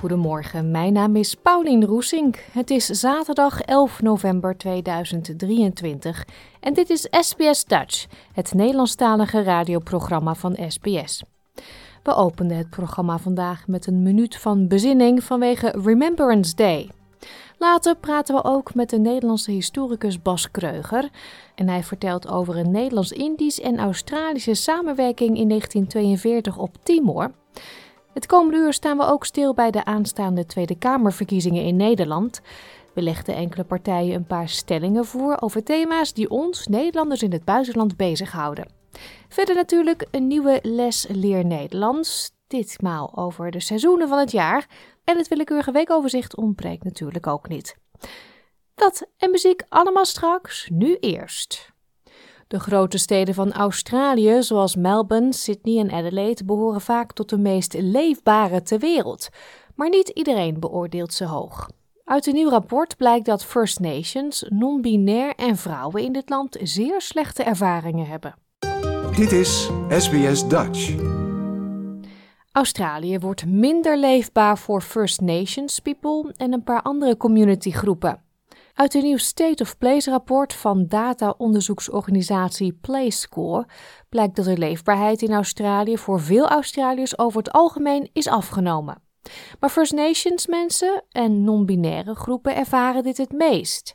Goedemorgen, mijn naam is Paulien Roesink. Het is zaterdag 11 november 2023 en dit is SBS Dutch, het Nederlandstalige radioprogramma van SBS. We openden het programma vandaag met een minuut van bezinning vanwege Remembrance Day. Later praten we ook met de Nederlandse historicus Bas Kreuger. En hij vertelt over een Nederlands-Indisch en Australische samenwerking in 1942 op Timor. Het komende uur staan we ook stil bij de aanstaande Tweede Kamerverkiezingen in Nederland. We legden enkele partijen een paar stellingen voor over thema's die ons, Nederlanders in het buitenland, bezighouden. Verder natuurlijk een nieuwe les Leer Nederlands, ditmaal over de seizoenen van het jaar. En het willekeurige weekoverzicht ontbreekt natuurlijk ook niet. Dat en muziek allemaal straks, nu eerst. De grote steden van Australië, zoals Melbourne, Sydney en Adelaide, behoren vaak tot de meest leefbare ter wereld. Maar niet iedereen beoordeelt ze hoog. Uit een nieuw rapport blijkt dat First Nations, non-binair en vrouwen in dit land zeer slechte ervaringen hebben. Dit is SBS Dutch. Australië wordt minder leefbaar voor First Nations people en een paar andere communitygroepen. Uit een nieuw State of Place rapport van data-onderzoeksorganisatie PlayScore blijkt dat de leefbaarheid in Australië voor veel Australiërs over het algemeen is afgenomen. Maar First Nations mensen en non-binaire groepen ervaren dit het meest.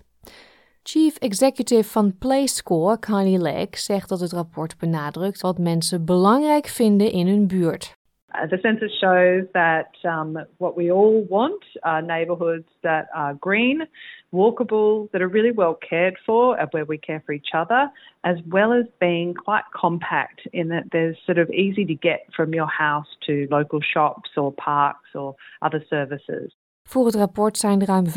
Chief Executive van PlayScore, Kylie Legg, zegt dat het rapport benadrukt wat mensen belangrijk vinden in hun buurt. Uh, the census shows that um, what we all want are neighbourhoods that are green, walkable, that are really well cared for, uh, where we care for each other, as well as being quite compact in that there's sort of easy to get from your house to local shops or parks or other services. Voor het rapport zijn ruim 25.000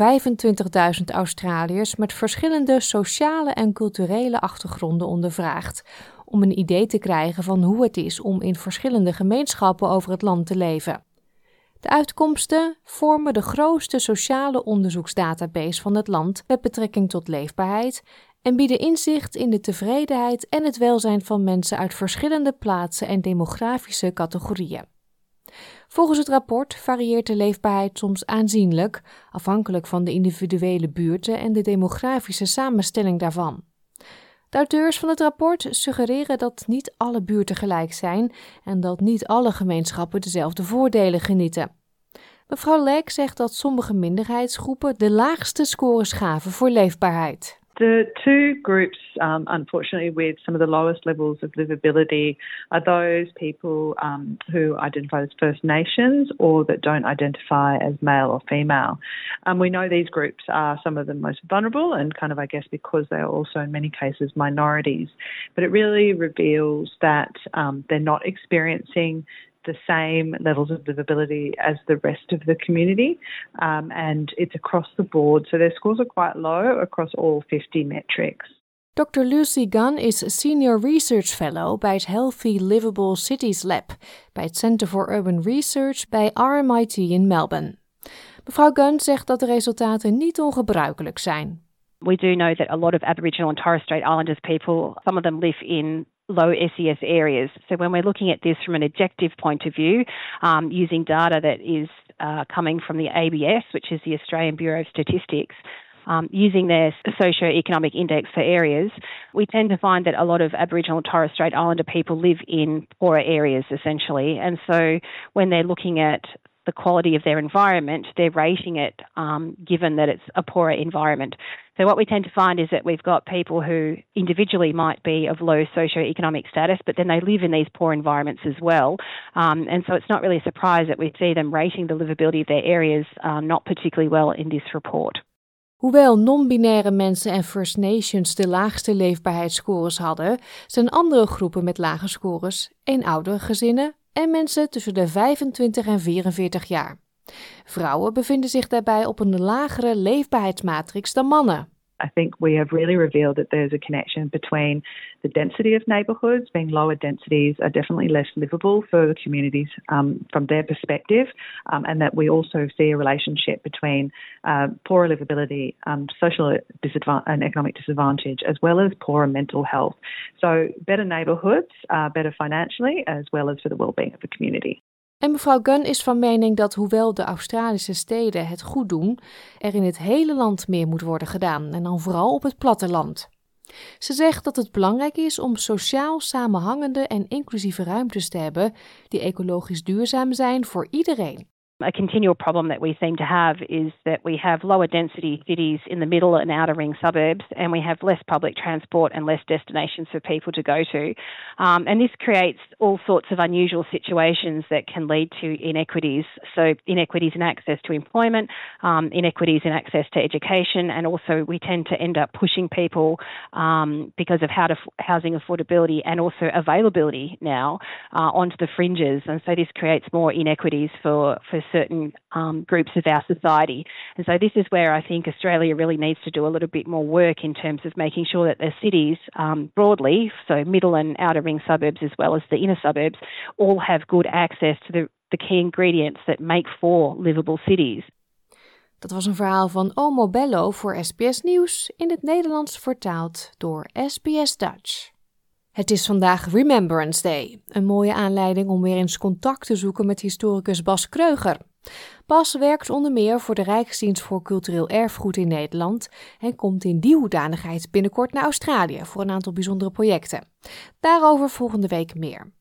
Australiërs met verschillende sociale en culturele achtergronden ondervraagd om een idee te krijgen van hoe het is om in verschillende gemeenschappen over het land te leven. De uitkomsten vormen de grootste sociale onderzoeksdatabase van het land met betrekking tot leefbaarheid en bieden inzicht in de tevredenheid en het welzijn van mensen uit verschillende plaatsen en demografische categorieën. Volgens het rapport varieert de leefbaarheid soms aanzienlijk, afhankelijk van de individuele buurten en de demografische samenstelling daarvan. De auteurs van het rapport suggereren dat niet alle buurten gelijk zijn en dat niet alle gemeenschappen dezelfde voordelen genieten. Mevrouw Leek zegt dat sommige minderheidsgroepen de laagste scores gaven voor leefbaarheid. The two groups, um, unfortunately, with some of the lowest levels of livability are those people um, who identify as First Nations or that don't identify as male or female. Um, we know these groups are some of the most vulnerable and kind of, I guess, because they are also in many cases minorities. But it really reveals that um, they're not experiencing the same levels of livability as the rest of the community, um, and it's across the board. So their scores are quite low across all 50 metrics. Dr. Lucy Gunn is Senior Research Fellow bij het Healthy Livable Cities Lab bij het Center for Urban Research bij RMIT in Melbourne. Mevrouw Gunn zegt dat de resultaten niet ongebruikelijk zijn. We do know that a lot of Aboriginal and Torres Strait Islanders people, some of them live in low SES areas. So when we're looking at this from an objective point of view, um, using data that is uh, coming from the ABS, which is the Australian Bureau of Statistics, um, using their socio-economic index for areas, we tend to find that a lot of Aboriginal and Torres Strait Islander people live in poorer areas essentially. And so when they're looking at the quality of their environment, they're rating it um, given that it's a poorer environment. So what we tend to find is that we've got people who individually might be of low socioeconomic status, but then they live in these poor environments as well. Um, and so it's not really a surprise that we see them rating the livability of their areas uh, not particularly well in this report. Hoewel non-binaire mensen en First Nations de laagste leefbaarheidsscores hadden, zijn andere groepen met lage scores eenouderige gezinnen en mensen tussen de 25 en 44 jaar. Vrouwen bevinden zich daarbij op een lagere leefbaarheidsmatrix dan mannen. I think we have really revealed that there's a connection between the density of neighbourhoods, being lower densities are definitely less livable for the communities um, from their perspective, um, and that we also see a relationship between uh, poorer livability, um, social disadvantage, and economic disadvantage, as well as poorer mental health. So, better neighbourhoods are better financially as well as for the well-being of the community. En mevrouw Gunn is van mening dat hoewel de Australische steden het goed doen, er in het hele land meer moet worden gedaan en dan vooral op het platteland. Ze zegt dat het belangrijk is om sociaal samenhangende en inclusieve ruimtes te hebben die ecologisch duurzaam zijn voor iedereen. A continual problem that we seem to have is that we have lower density cities in the middle and outer ring suburbs, and we have less public transport and less destinations for people to go to. Um, and this creates all sorts of unusual situations that can lead to inequities. So, inequities in access to employment, um, inequities in access to education, and also we tend to end up pushing people um, because of how to, housing affordability and also availability now uh, onto the fringes. And so, this creates more inequities for, for certain um, groups of our society. And so this is where I think Australia really needs to do a little bit more work in terms of making sure that the cities um, broadly, so middle and outer ring suburbs as well as the inner suburbs, all have good access to the, the key ingredients that make for livable cities. Dat was een verhaal van Omo Bello voor SBS Nieuws in het Nederlands vertaald door SBS Dutch. Het is vandaag Remembrance Day, een mooie aanleiding om weer eens contact te zoeken met historicus Bas Kreuger. Bas werkt onder meer voor de Rijksdienst voor Cultureel Erfgoed in Nederland en komt in die hoedanigheid binnenkort naar Australië voor een aantal bijzondere projecten. Daarover volgende week meer.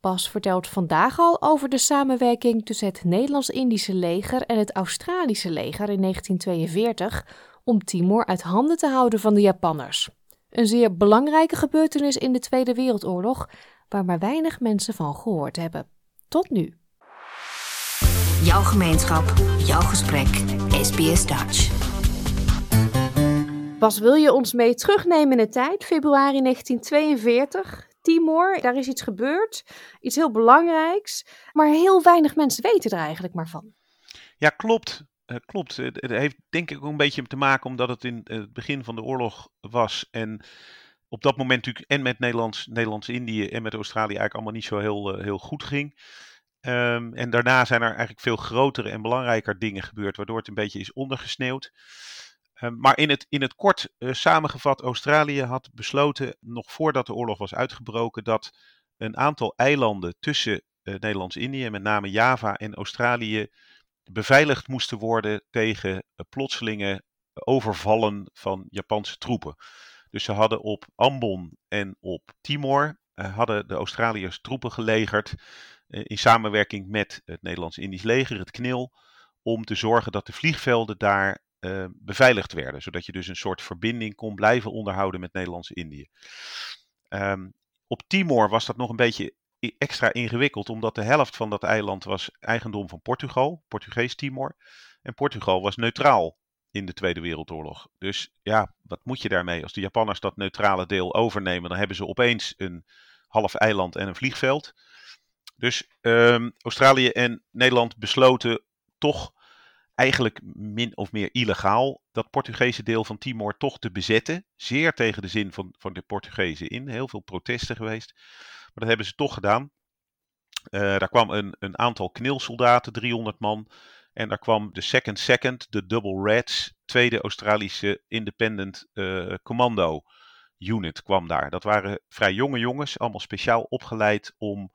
Bas vertelt vandaag al over de samenwerking tussen het Nederlands-Indische leger en het Australische leger in 1942 om Timor uit handen te houden van de Japanners. Een zeer belangrijke gebeurtenis in de Tweede Wereldoorlog, waar maar weinig mensen van gehoord hebben. Tot nu. Jouw gemeenschap, jouw gesprek, SBS Dutch. Bas, wil je ons mee terugnemen in de tijd? Februari 1942, Timor, daar is iets gebeurd, iets heel belangrijks, maar heel weinig mensen weten er eigenlijk maar van. Ja, klopt. Uh, klopt. Het heeft denk ik ook een beetje te maken omdat het in het begin van de oorlog was. En op dat moment natuurlijk en met Nederlands, Nederlands-Indië en met Australië eigenlijk allemaal niet zo heel, uh, heel goed ging. Um, en daarna zijn er eigenlijk veel grotere en belangrijker dingen gebeurd, waardoor het een beetje is ondergesneeuwd. Um, maar in het, in het kort samengevat, Australië had besloten, nog voordat de oorlog was uitgebroken, dat een aantal eilanden tussen Nederlands-Indië, met name Java en Australië, beveiligd moesten worden tegen eh, plotselinge overvallen van Japanse troepen. Dus ze hadden op Ambon en op Timor uh, hadden de Australiërs troepen gelegerd in samenwerking met het Nederlands-Indisch leger, het KNIL, om te zorgen dat de vliegvelden daar beveiligd werden, zodat je dus een soort verbinding kon blijven onderhouden met Nederlands-Indië. Um, op Timor was dat nog een beetje extra ingewikkeld, omdat de helft van dat eiland was eigendom van Portugal, Portugees Timor. En Portugal was neutraal in de Tweede Wereldoorlog. Dus ja, wat moet je daarmee? Als de Japanners dat neutrale deel overnemen, dan hebben ze opeens een half eiland en een vliegveld. Dus um, Australië en Nederland besloten toch eigenlijk min of meer illegaal dat Portugese deel van Timor toch te bezetten. Zeer tegen de zin van, van de Portugezen in. Heel veel protesten geweest. Maar dat hebben ze toch gedaan. Uh, daar kwam een, een aantal knilsoldaten, 300 man. En daar kwam de Second Second, de Double Reds, tweede Australische Independent uh, Commando Unit kwam daar. Dat waren vrij jonge jongens, allemaal speciaal opgeleid om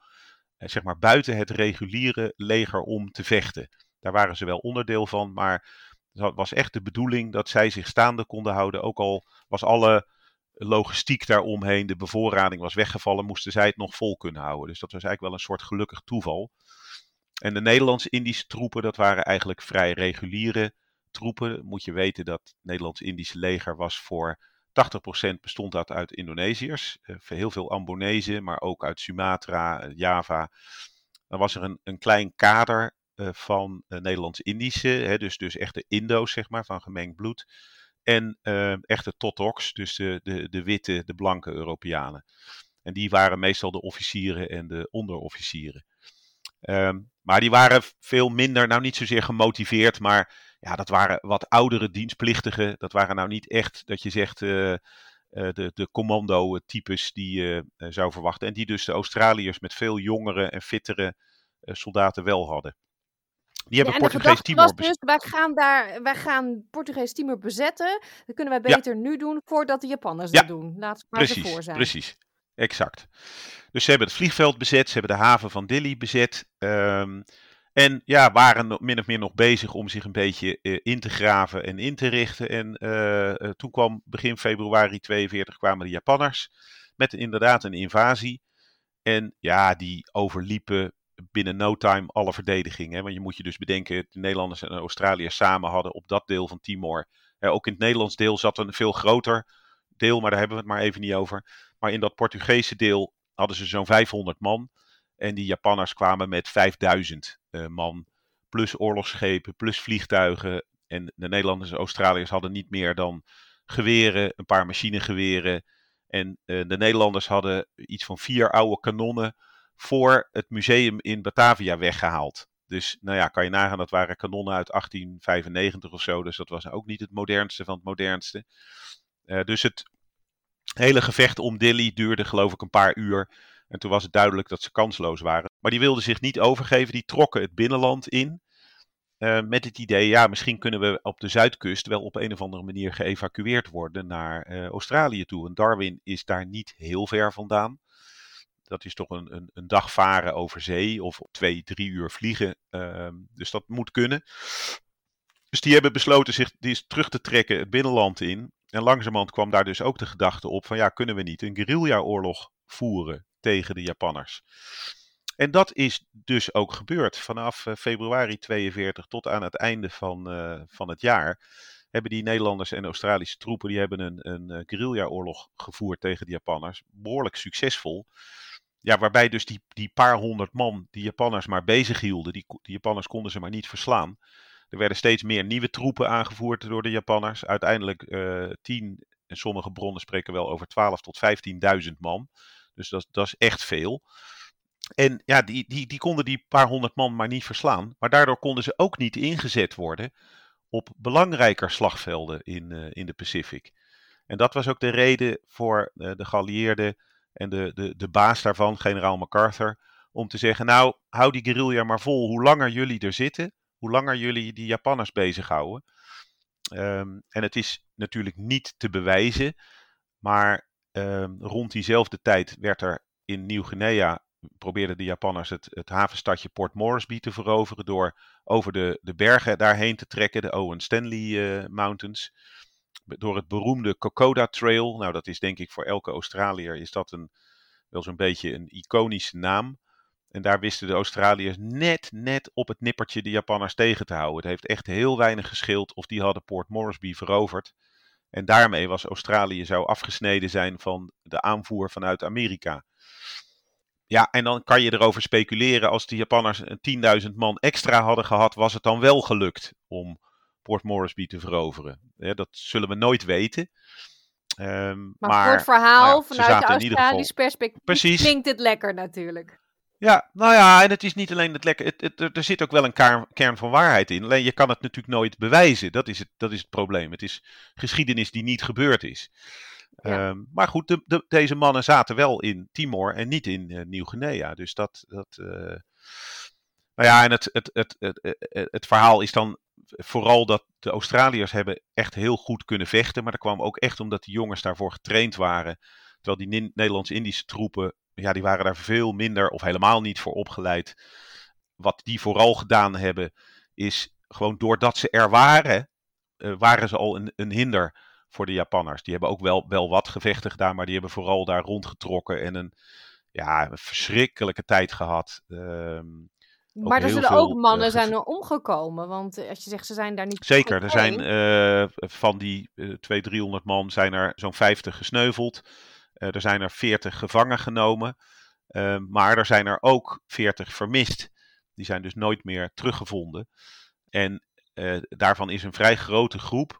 eh, zeg maar buiten het reguliere leger om te vechten. Daar waren ze wel onderdeel van, maar het was echt de bedoeling dat zij zich staande konden houden. Ook al was alle logistiek daaromheen, de bevoorrading was weggevallen, moesten zij het nog vol kunnen houden. Dus dat was eigenlijk wel een soort gelukkig toeval. En de Nederlands-Indische troepen, dat waren eigenlijk vrij reguliere troepen. Moet je weten dat het Nederlands-Indische leger was voor 80% bestond dat uit Indonesiërs. Uh, heel veel Ambonezen, maar ook uit Sumatra, Java. Dan was er een, een klein kader uh, van Nederlands-Indische, dus, dus echte Indo's, zeg maar, van gemengd bloed. En echte Totoks, dus de, de, de witte, de blanke Europeanen. En die waren meestal de officieren en de onderofficieren. Um, maar die waren veel minder, nou niet zozeer gemotiveerd, maar ja, dat waren wat oudere dienstplichtigen. Dat waren nou niet echt dat je zegt uh, uh, de, de commando-types die je zou verwachten. En die dus de Australiërs met veel jongere en fittere soldaten wel hadden. Die hebben ja, Portugees Timor dus, wij gaan daar, wij gaan Portugees Timor bezetten. Dat kunnen wij beter ja. nu doen voordat de Japanners ja. dat doen. Laat maar precies, ervoor zijn. Precies, exact. Dus ze hebben het vliegveld bezet, ze hebben de haven van Dili bezet. Um, en ja, waren min of meer nog bezig om zich een beetje uh, in te graven en in te richten. En uh, uh, toen kwam begin februari 42 kwamen de Japanners met inderdaad een invasie. En ja, die overliepen binnen no time alle verdediging. Hè? Want je moet je dus bedenken, de Nederlanders en Australiërs samen hadden op dat deel van Timor. ook in het Nederlands deel zat een veel groter deel, maar daar hebben we het maar even niet over. Maar in dat Portugese deel hadden ze zo'n 500 man. En die Japanners kwamen met 5000 uh, man. Plus oorlogsschepen, plus vliegtuigen. En de Nederlanders en Australiërs hadden niet meer dan geweren, een paar machinegeweren. En uh, de Nederlanders hadden iets van vier oude kanonnen voor het museum in Batavia weggehaald. Dus nou ja, kan je nagaan, dat waren kanonnen uit 1895 of zo. Dus dat was ook niet het modernste van het modernste. Uh, dus het hele gevecht om Dilly duurde geloof ik een paar uur. En toen was het duidelijk dat ze kansloos waren. Maar die wilden zich niet overgeven, die trokken het binnenland in. Uh, met het idee, ja, misschien kunnen we op de zuidkust wel op een of andere manier geëvacueerd worden naar uh, Australië toe. En Darwin is daar niet heel ver vandaan. Dat is toch een, een, een dag varen over zee of twee, drie uur vliegen. Uh, dus dat moet kunnen. Dus die hebben besloten zich die terug te trekken het binnenland in. En langzamerhand kwam daar dus ook de gedachte op van ja, kunnen we niet een guerrilla-oorlog voeren tegen de Japanners. En dat is dus ook gebeurd. Vanaf uh, februari 42 tot aan het einde van, uh, van het jaar hebben die Nederlanders en Australische troepen die hebben een, een uh, guerrilla-oorlog gevoerd tegen de Japanners. Behoorlijk succesvol. Ja, waarbij dus die, die paar honderd man die Japanners maar bezig hielden, die, die Japanners konden ze maar niet verslaan. Er werden steeds meer nieuwe troepen aangevoerd door de Japanners. Uiteindelijk tien, en sommige bronnen spreken wel over 12 tot 15.000 man. Dus dat, dat is echt veel. En ja, die, die, die konden die paar honderd man maar niet verslaan. Maar daardoor konden ze ook niet ingezet worden op belangrijker slagvelden in, uh, in de Pacific. En dat was ook de reden voor uh, de geallieerden en de, de, de baas daarvan, generaal MacArthur, om te zeggen, nou, hou die guerrilla maar vol. Hoe langer jullie er zitten, hoe langer jullie die Japanners bezighouden. Um, en het is natuurlijk niet te bewijzen, maar Uh, rond diezelfde tijd werd er in Nieuw-Guinea, probeerden de Japanners het, het havenstadje Port Moresby te veroveren door over de, de bergen daarheen te trekken, de Owen Stanley uh, Mountains. Door het beroemde Kokoda Trail. Nou, dat is denk ik voor elke Australiër is dat een, wel zo'n beetje een iconische naam. En daar wisten de Australiërs net, net op het nippertje de Japanners tegen te houden. Het heeft echt heel weinig gescheeld of die hadden Port Moresby veroverd. En daarmee was Australië zou afgesneden zijn van de aanvoer vanuit Amerika. Ja, en dan kan je erover speculeren, als de Japanners 10.000 man extra hadden gehad, was het dan wel gelukt om Port Moresby te veroveren? Ja, dat zullen we nooit weten. Um, maar, maar, voor het verhaal nou ja, vanuit de Australisch perspectief Precies. klinkt het lekker natuurlijk. Ja, nou ja, en het is niet alleen het lekker. Het, het, er zit ook wel een kern, kern, van waarheid in. Alleen je kan het natuurlijk nooit bewijzen. Dat is het, dat is het probleem. Het is geschiedenis die niet gebeurd is. Ja. Um, maar goed, de, de, deze mannen zaten wel in Timor en niet in uh, Nieuw-Guinea. Dus dat. dat uh... Nou ja, en het, het, het, het, het, verhaal is dan vooral dat de Australiërs hebben echt heel goed kunnen vechten. Maar dat kwam ook echt omdat die jongens daarvoor getraind waren. Terwijl die Nederlands-Indische troepen ja, die waren daar veel minder of helemaal niet voor opgeleid. Wat die vooral gedaan hebben, is gewoon doordat ze er waren, uh, waren ze al een, een, hinder voor de Japanners. Die hebben ook wel, wel wat gevechten gedaan, maar die hebben vooral daar rondgetrokken en een, ja, een verschrikkelijke tijd gehad. Uh, Maar er zullen ook mannen zijn er omgekomen. Want eh, als je zegt ze zijn daar niet. Zeker, er zijn eh, van die eh 200, 300 man zijn er zo'n 50 gesneuveld. Eh, er zijn er 40 gevangen genomen. Maar er zijn er ook 40 vermist. Die zijn dus nooit meer teruggevonden. En daarvan is een vrij grote groep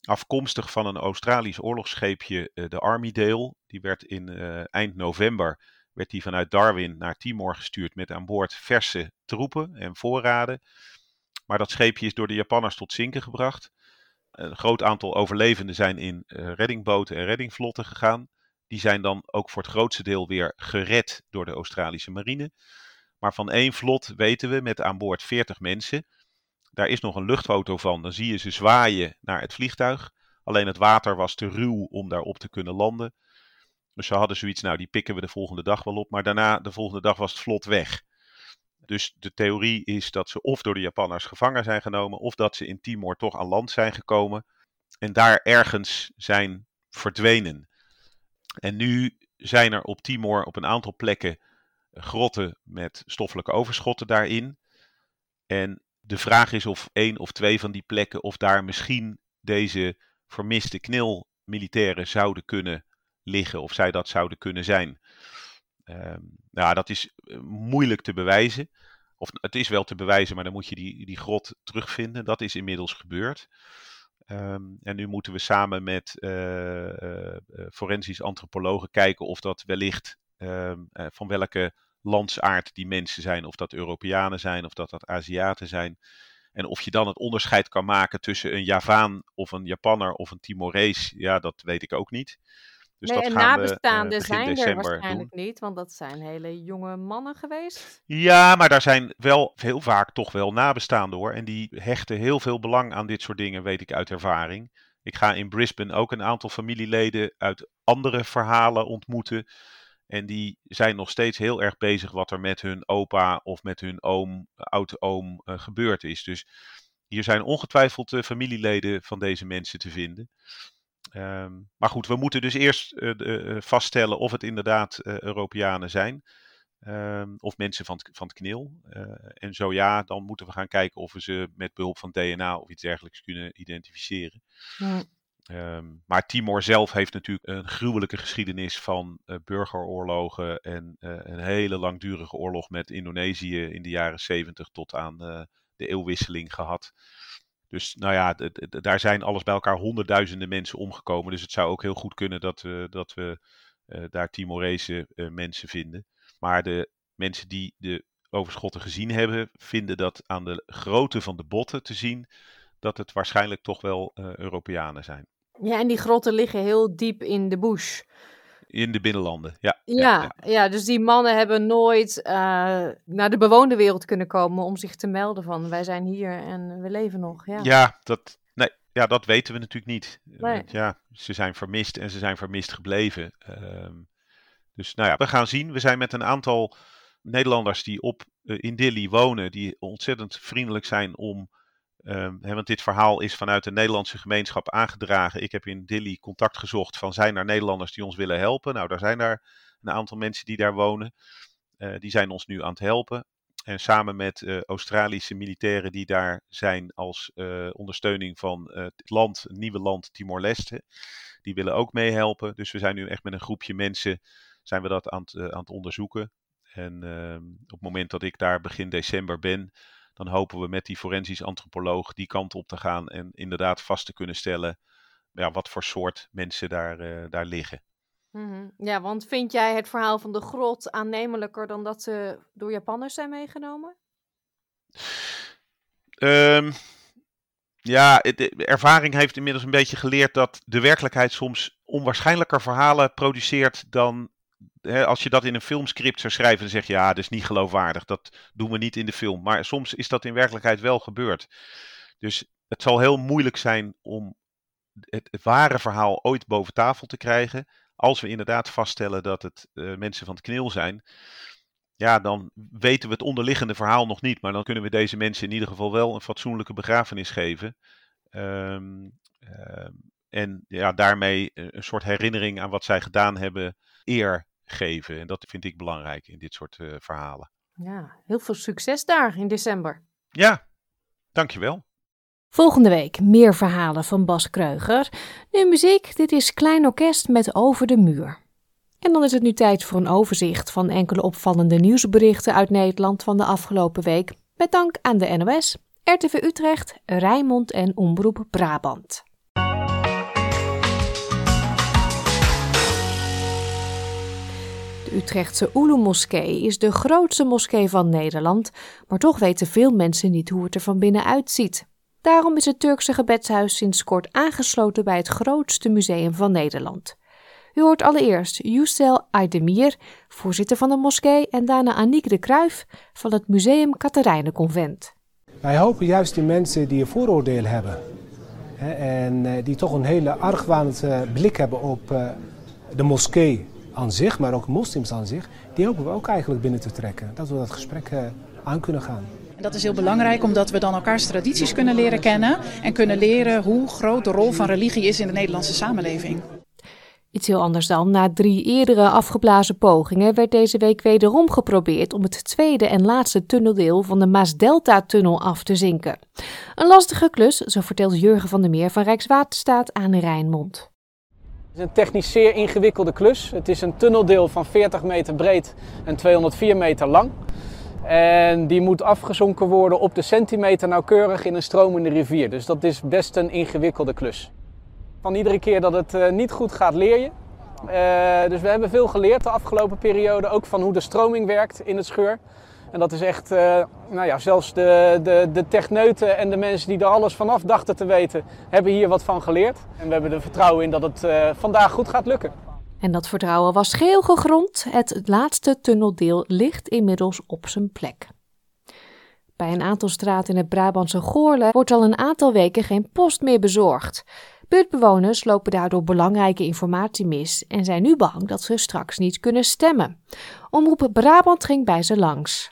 afkomstig van een Australisch oorlogsscheepje, de Armydale. Die werd in eind november werd die vanuit Darwin naar Timor gestuurd met aan boord verse troepen en voorraden. Maar dat scheepje is door de Japanners tot zinken gebracht. Een groot aantal overlevenden zijn in eh, reddingboten en reddingvlotten gegaan. Die zijn dan ook voor het grootste deel weer gered door de Australische marine. Maar van één vlot weten we met aan boord 40 mensen. Daar is nog een luchtfoto van. Dan zie je ze zwaaien naar het vliegtuig. Alleen het water was te ruw om daarop te kunnen landen. Dus ze hadden zoiets, nou die pikken we de volgende dag wel op. Maar daarna, de volgende dag was het vlot weg. Dus de theorie is dat ze of door de Japanners gevangen zijn genomen, of dat ze in Timor toch aan land zijn gekomen en daar ergens zijn verdwenen. En nu zijn er op Timor op een aantal plekken grotten met stoffelijke overschotten daarin. En de vraag is of één of twee van die plekken, of daar misschien deze vermiste knilmilitairen zouden kunnen liggen, of zij dat zouden kunnen zijn. Ehm, nou, dat is eh, moeilijk te bewijzen. Of het is wel te bewijzen, maar dan moet je die, die grot terugvinden. Dat is inmiddels gebeurd. Ehm, en nu moeten we samen met eh, eh, forensisch antropologen kijken of dat wellicht eh, van welke landsaard die mensen zijn. Of dat Europeanen zijn, of dat dat Aziaten zijn. En of je dan het onderscheid kan maken tussen een Javaan of een Japanner of een Timorees, ja, dat weet ik ook niet. Dus nee, dat en gaan we nabestaanden eh, begin zijn er december waarschijnlijk doen. niet, want dat zijn hele jonge mannen geweest. Ja, maar daar zijn wel heel vaak toch wel nabestaanden hoor. En die hechten heel veel belang aan dit soort dingen, weet ik uit ervaring. Ik ga in Brisbane ook een aantal familieleden uit andere verhalen ontmoeten. En die zijn nog steeds heel erg bezig wat er met hun opa of met hun oom, oud-oom eh, gebeurd is. Dus hier zijn ongetwijfeld eh, familieleden van deze mensen te vinden. Ehm, maar goed, we moeten dus eerst eh, de- eh, vaststellen of het inderdaad eh, Europeanen zijn. Ehm, of mensen van het, van het knil. Eh, en zo ja, dan moeten we gaan kijken of we ze met behulp van DNA of iets dergelijks kunnen identificeren. Ehm, maar Timor zelf heeft natuurlijk een gruwelijke geschiedenis van eh, burgeroorlogen en eh, een hele langdurige oorlog met Indonesië in de jaren 70 tot aan eh, de eeuwwisseling gehad. Dus nou ja, daar zijn alles bij elkaar honderdduizenden mensen omgekomen. Dus het zou ook heel goed kunnen dat we, dat we eh, daar Timorese eh, mensen vinden. Maar de mensen die de overschotten gezien hebben, vinden dat aan de grootte van de botten te zien dat het waarschijnlijk toch wel eh, Europeanen zijn. Ja, en die grotten liggen heel diep in de bush. In de binnenlanden, ja. Ja, ja, dus die mannen hebben nooit eh, naar de bewoonde wereld kunnen komen om zich te melden van wij zijn hier en we leven nog. Ja. Ja, dat, nee, ja, dat weten we natuurlijk niet. Eh, Nee. ja, ze zijn vermist en ze zijn vermist gebleven. Ehm, dus nou ja, we gaan zien. We zijn met een aantal Nederlanders die op eh, in Dili wonen, die ontzettend vriendelijk zijn om. Ehm, want dit verhaal is vanuit de Nederlandse gemeenschap aangedragen. Ik heb in Dili contact gezocht van zijn er Nederlanders die ons willen helpen. Nou, daar zijn daar een aantal mensen die daar wonen. Eh, die zijn ons nu aan het helpen. En samen met eh, Australische militairen die daar zijn als eh, ondersteuning van het land, het nieuwe land Timor-Leste. Die willen ook meehelpen. Dus we zijn nu echt met een groepje mensen zijn we dat aan het, aan het onderzoeken. En ehm, op het moment dat ik daar begin december ben, dan hopen we met die forensisch antropoloog die kant op te gaan en inderdaad vast te kunnen stellen ja, wat voor soort mensen daar, eh, daar liggen. Mhm. ja, want vind jij het verhaal van de grot aannemelijker dan dat ze door Japanners zijn meegenomen? Ehm, ja, de ervaring heeft inmiddels een beetje geleerd dat de werkelijkheid soms onwaarschijnlijker verhalen produceert dan. Hè, als je dat in een filmscript zou schrijven, dan zeg je ja, dat is niet geloofwaardig. Dat doen we niet in de film. Maar soms is dat in werkelijkheid wel gebeurd. Dus het zal heel moeilijk zijn om het, ware verhaal ooit boven tafel te krijgen. Als we inderdaad vaststellen dat het eh, mensen van het knil zijn ja, dan weten we het onderliggende verhaal nog niet. Maar dan kunnen we deze mensen in ieder geval wel een fatsoenlijke begrafenis geven. Ehm, ehm, en ja, daarmee een soort herinnering aan wat zij gedaan hebben eer geven. En dat vind ik belangrijk in dit soort eh, verhalen. Ja, heel veel succes daar in december. Ja, dankjewel. Volgende week meer verhalen van Bas Kreuger. Nu muziek, dit is Klein Orkest met Over de Muur. En dan is het nu tijd voor een overzicht van enkele opvallende nieuwsberichten uit Nederland van de afgelopen week. Met dank aan de NOS, RTV Utrecht, Rijnmond en Omroep Brabant. Utrechtse Oelu-moskee is de grootste moskee van Nederland, maar toch weten veel mensen niet hoe het er van binnen uitziet. Daarom is het Turkse gebedshuis sinds kort aangesloten bij het grootste museum van Nederland. U hoort allereerst Yücel Aydemir, voorzitter van de moskee, en daarna Aniek de Kruijf van het Museum Katerijnenconvent. Wij hopen juist die mensen die een vooroordeel hebben en eh, die toch een hele argwanende blik hebben op uh, de moskee aan zich, maar ook moslims aan zich, die hopen we ook eigenlijk binnen te trekken. Dat we dat gesprek uh, aan kunnen gaan. En dat is heel belangrijk omdat we dan elkaars tradities kunnen leren kennen en kunnen leren hoe groot de rol van religie is in de Nederlandse samenleving. Iets heel anders dan. Na drie eerdere afgeblazen pogingen werd deze week wederom geprobeerd om het tweede en laatste tunneldeel van de Maas-Delta-tunnel af te zinken. Een lastige klus, zo vertelt Jurgen van der Meer van Rijkswaterstaat aan Rijnmond. Het is een technisch zeer ingewikkelde klus. Het is een tunneldeel van 40 meter breed en 204 meter lang. En die moet afgezonken worden op de centimeter nauwkeurig in een stromende rivier. Dus dat is best een ingewikkelde klus. Van iedere keer dat het uh, niet goed gaat, leer je. Uh, dus we hebben veel geleerd de afgelopen periode, ook van hoe de stroming werkt in het scheur. En dat is echt, uh, nou ja, zelfs de, de, de techneuten en de mensen die er alles vanaf dachten te weten, hebben hier wat van geleerd. En we hebben er vertrouwen in dat het vandaag goed gaat lukken. En dat vertrouwen was geheel gegrond. Het laatste tunneldeel ligt inmiddels op zijn plek. Bij een aantal straten in het Brabantse Goorle wordt al een aantal weken geen post meer bezorgd. Buurtbewoners lopen daardoor belangrijke informatie mis en zijn nu bang dat ze straks niet kunnen stemmen. Omroep Brabant ging bij ze langs.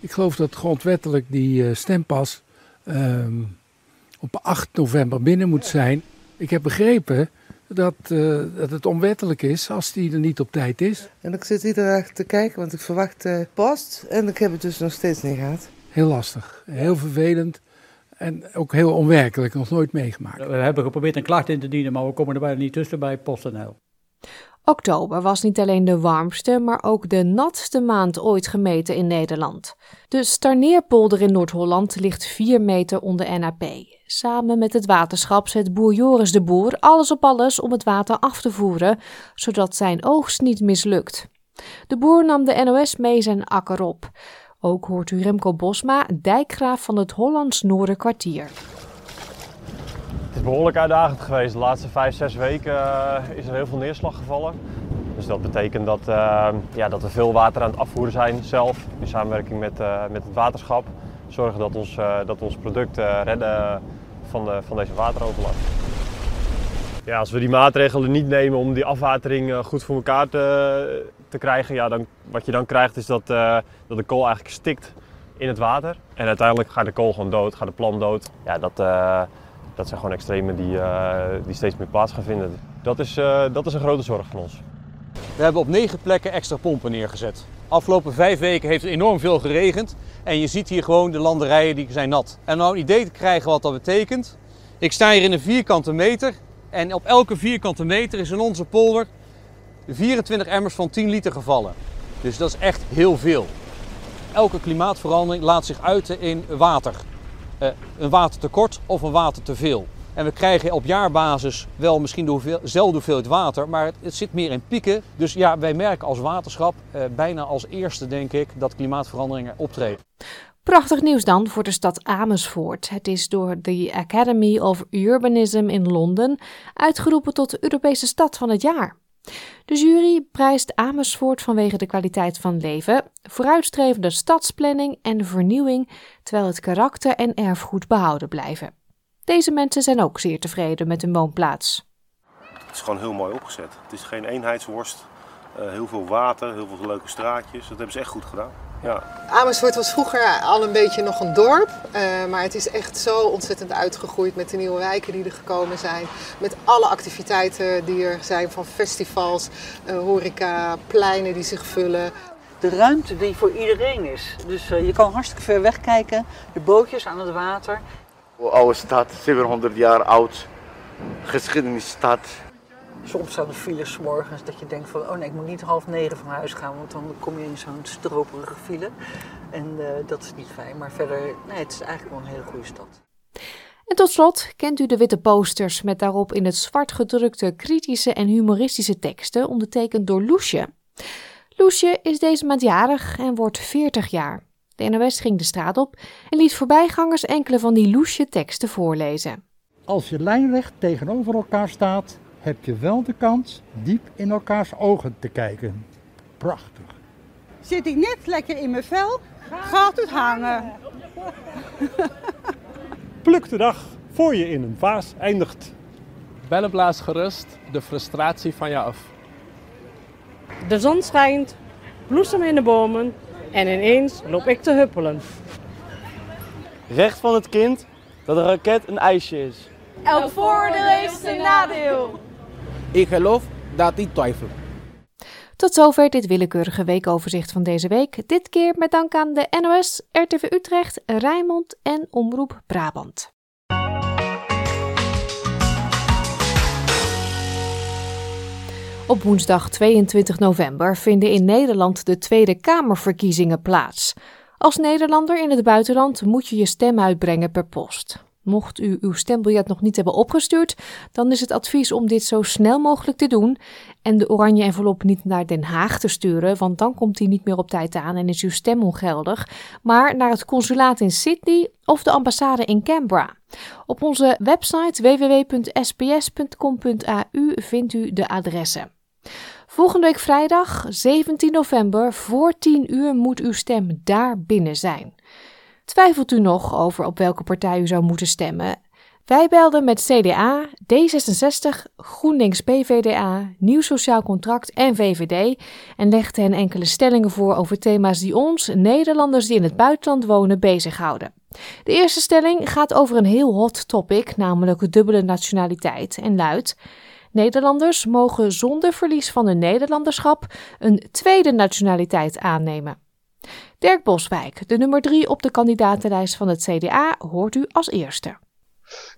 Ik geloof dat grondwettelijk die uh, stempas uh, op 8 november binnen moet zijn. Ik heb begrepen dat, uh, dat het onwettelijk is als die er niet op tijd is. En ik zit iedere dag te kijken, want ik verwacht uh, post en ik heb het dus nog steeds niet gehad. Heel lastig, heel vervelend. En ook heel onwerkelijk, nog nooit meegemaakt. We hebben geprobeerd een klacht in te dienen, maar we komen er bijna niet tussen bij PostNL. Oktober was niet alleen de warmste, maar ook de natste maand ooit gemeten in Nederland. De Starneerpolder in Noord-Holland ligt 4 meter onder NAP. Samen met het waterschap zet boer Joris de Boer alles op alles om het water af te voeren, zodat zijn oogst niet mislukt. De boer nam de NOS mee zijn akker op. Ook hoort u Remco Bosma, dijkgraaf van het Hollands Noorderkwartier. Is behoorlijk uitdagend geweest. De laatste vijf, zes weken uh, is er heel veel neerslag gevallen. Dus dat betekent dat, uh, ja, dat we veel water aan het afvoeren zijn zelf. In samenwerking met, uh, met het waterschap. Zorgen dat ons, dat ons product redden van, de, van deze wateroverlast. Ja, als we die maatregelen niet nemen om die afwatering goed voor elkaar te, te krijgen, ja, dan, wat je dan krijgt is dat, dat de kool eigenlijk stikt in het water. En uiteindelijk gaat de kool gewoon dood, gaat de plant dood. Ja, dat, dat zijn gewoon extremen die, uh, die steeds meer plaats gaan vinden. Dat is, uh, dat is een grote zorg van ons. We hebben op negen plekken extra pompen neergezet. Afgelopen vijf weken heeft het enorm veel geregend. En je ziet hier gewoon de landerijen die zijn nat. En om nou een idee te krijgen wat dat betekent. Ik sta hier in een vierkante meter. En op elke vierkante meter is in onze polder 24 emmers van 10 liter gevallen. Dus dat is echt heel veel. Elke klimaatverandering laat zich uiten in water. Uh, een watertekort of een waterteveel. En we krijgen op jaarbasis wel misschien dezelfde hoeveelheid water, maar het, het, zit meer in pieken. Dus ja, wij merken als waterschap uh, bijna als eerste, denk ik, dat klimaatveranderingen optreden. Prachtig nieuws dan voor de stad Amersfoort. Het is door de Academy of Urbanism in Londen uitgeroepen tot Europese stad van het jaar. De jury prijst Amersfoort vanwege de kwaliteit van leven, vooruitstrevende stadsplanning en vernieuwing, terwijl het karakter en erfgoed behouden blijven. Deze mensen zijn ook zeer tevreden met hun woonplaats. Het is gewoon heel mooi opgezet. Het is geen eenheidsworst. Uh, heel veel water, heel veel leuke straatjes. Dat hebben ze echt goed gedaan. Ja. Amersfoort was vroeger al een beetje nog een dorp, uh, maar het is echt zo ontzettend uitgegroeid met de nieuwe wijken die er gekomen zijn. Met alle activiteiten die er zijn, van festivals, uh, horeca, pleinen die zich vullen. de ruimte die voor iedereen is. Dus uh, je kan hartstikke ver weg kijken, de bootjes aan het water. Oude stad, 700 jaar oud, geschiedenisstad. Soms staan er files morgens dat je denkt van, oh nee, ik moet niet half negen van huis gaan, want dan kom je in zo'n stroperige file. En uh, dat is niet fijn, maar verder, nee, het is eigenlijk wel een hele goede stad. En tot slot kent u de witte posters met daarop in het zwart gedrukte kritische en humoristische teksten, ondertekend door Loesje. Loesje is deze maand jarig en wordt 40 jaar. De NOS ging de straat op en liet voorbijgangers enkele van die Loesje teksten voorlezen. Als je lijnrecht tegenover elkaar staat, heb je wel de kans diep in elkaars ogen te kijken. Prachtig. Zit ik net lekker in mijn vel, gaat het hangen. Pluk de dag voor je in een vaas eindigt. Bellen blaas gerust de frustratie van je af. De zon schijnt, bloesem in de bomen en ineens loop ik te huppelen. Recht van het kind dat een raket een ijsje is. Elk voordeel heeft zijn nadeel. Ik geloof dat ik twijfel. Tot zover dit willekeurige weekoverzicht van deze week. Dit keer met dank aan de NOS, RTV Utrecht, Rijnmond en Omroep Brabant. Op woensdag 22 november vinden in Nederland de Tweede Kamerverkiezingen plaats. Als Nederlander in het buitenland moet je je stem uitbrengen per post. Mocht u uw stembiljet nog niet hebben opgestuurd, dan is het advies om dit zo snel mogelijk te doen en de oranje envelop niet naar Den Haag te sturen, want dan komt die niet meer op tijd aan en is uw stem ongeldig, maar naar het consulaat in Sydney of de ambassade in Canberra. Op onze website www.sps.com.au vindt u de adressen. Volgende week vrijdag 17 november voor 10 uur moet uw stem daar binnen zijn. Twijfelt u nog over op welke partij u zou moeten stemmen? Wij belden met CDA, D66, GroenLinks PVDA, Nieuw Sociaal Contract en VVD en legden hen enkele stellingen voor over thema's die ons, Nederlanders die in het buitenland wonen, bezighouden. De eerste stelling gaat over een heel hot topic, namelijk dubbele nationaliteit, en luidt: Nederlanders mogen zonder verlies van hun Nederlanderschap een tweede nationaliteit aannemen. Dirk Boswijk, de nummer drie op de kandidatenlijst van het CDA, hoort u als eerste.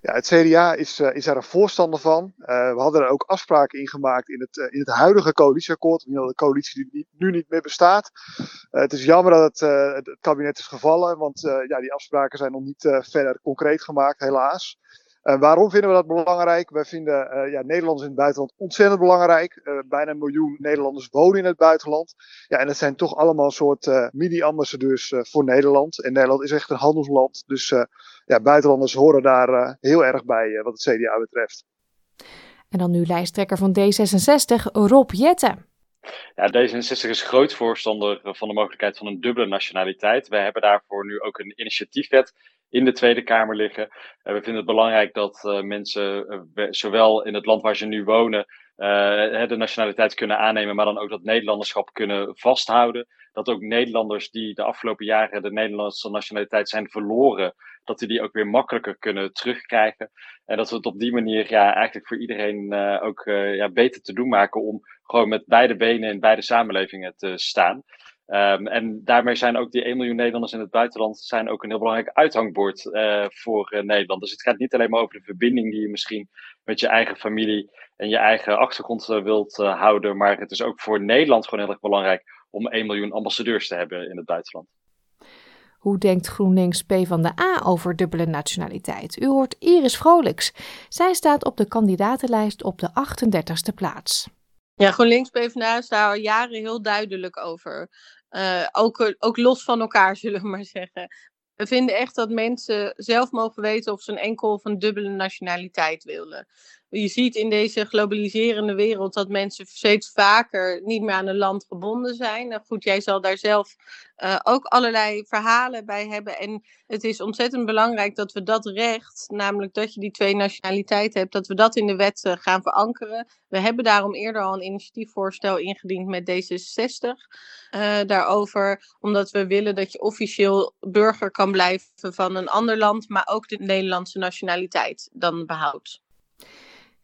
Ja, het CDA is, uh, is daar een voorstander van. Uh, we hadden er ook afspraken in gemaakt in het, uh, in het huidige coalitieakkoord, de coalitie die nu niet meer bestaat. het is jammer dat het, het, kabinet is gevallen, want ja, die afspraken zijn nog niet verder concreet gemaakt, helaas. Uh, waarom vinden we dat belangrijk? Wij vinden uh, ja, Nederlanders in het buitenland ontzettend belangrijk. Uh, bijna een miljoen Nederlanders wonen in het buitenland. Ja, en dat zijn toch allemaal een soort mini-ambassadeurs voor Nederland. En Nederland is echt een handelsland. Dus ja, buitenlanders horen daar heel erg bij wat het CDA betreft. En dan nu lijsttrekker van D66, Rob Jetten. Ja, D66 is groot voorstander van de mogelijkheid van een dubbele nationaliteit. We hebben daarvoor nu ook een initiatiefwet in de Tweede Kamer liggen. Uh, we vinden het belangrijk dat uh, mensen, uh, zowel in het land waar ze nu wonen, de nationaliteit kunnen aannemen, maar dan ook dat Nederlanderschap kunnen vasthouden. Dat ook Nederlanders die de afgelopen jaren de Nederlandse nationaliteit zijn verloren, dat die die ook weer makkelijker kunnen terugkrijgen. En dat we het op die manier ja, eigenlijk voor iedereen ook ja, beter te doen maken om gewoon met beide benen in beide samenlevingen te staan. Um, en daarmee zijn ook die 1 miljoen Nederlanders in het buitenland zijn ook een heel belangrijk uithangbord uh, voor uh, Nederland. Dus het gaat niet alleen maar over de verbinding die je misschien met je eigen familie en je eigen achtergrond uh, wilt houden, maar het is ook voor Nederland gewoon heel erg belangrijk om 1 miljoen ambassadeurs te hebben in het buitenland. Hoe denkt GroenLinks P van de A over dubbele nationaliteit? U hoort Iris Vrolijks. Zij staat op de kandidatenlijst op de 38e plaats. Ja, GroenLinks PvdA is daar al jaren heel duidelijk over. Uh, ook, ook los van elkaar, zullen we maar zeggen. We vinden echt dat mensen zelf mogen weten of ze een enkel of een dubbele nationaliteit willen je ziet in deze globaliserende wereld dat mensen steeds vaker niet meer aan een land gebonden zijn. Nou goed, jij zal daar zelf uh, ook allerlei verhalen bij hebben. En het is ontzettend belangrijk dat we dat recht, namelijk dat je die twee nationaliteiten hebt, dat we dat in de wet uh, gaan verankeren. We hebben daarom eerder al een initiatiefvoorstel ingediend met D66 uh, daarover, omdat we willen dat je officieel burger kan blijven van een ander land, maar ook de Nederlandse nationaliteit dan behoudt.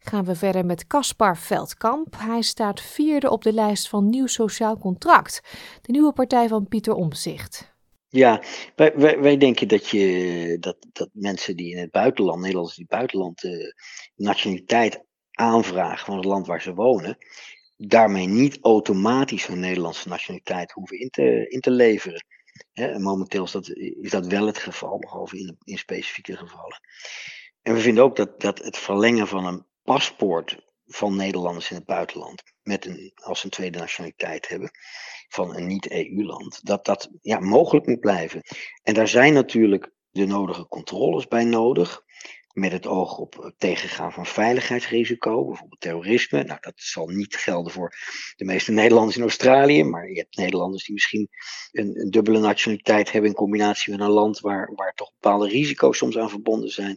Gaan we verder met Caspar Veldkamp. Hij staat vierde op de lijst van Nieuw Sociaal Contract, de nieuwe partij van Pieter Omzicht. Ja, wij, wij, denken dat, je, dat, dat mensen die in het buitenland, Nederlanders die buitenland, de nationaliteit aanvragen van het land waar ze wonen, daarmee niet automatisch hun Nederlandse nationaliteit hoeven in te, in te leveren. momenteel is dat, is dat wel het geval, behalve in, in specifieke gevallen. En we vinden ook dat, dat het verlengen van een paspoort van Nederlanders in het buitenland, met een, als een tweede nationaliteit hebben, van een niet-EU-land, dat dat ja, mogelijk moet blijven. En daar zijn natuurlijk de nodige controles bij nodig met het oog op het tegengaan van veiligheidsrisico, bijvoorbeeld terrorisme. Nou, dat zal niet gelden voor de meeste Nederlanders in Australië, maar je hebt Nederlanders die misschien een, een dubbele nationaliteit hebben in combinatie met een land waar, waar toch bepaalde risico's soms aan verbonden zijn.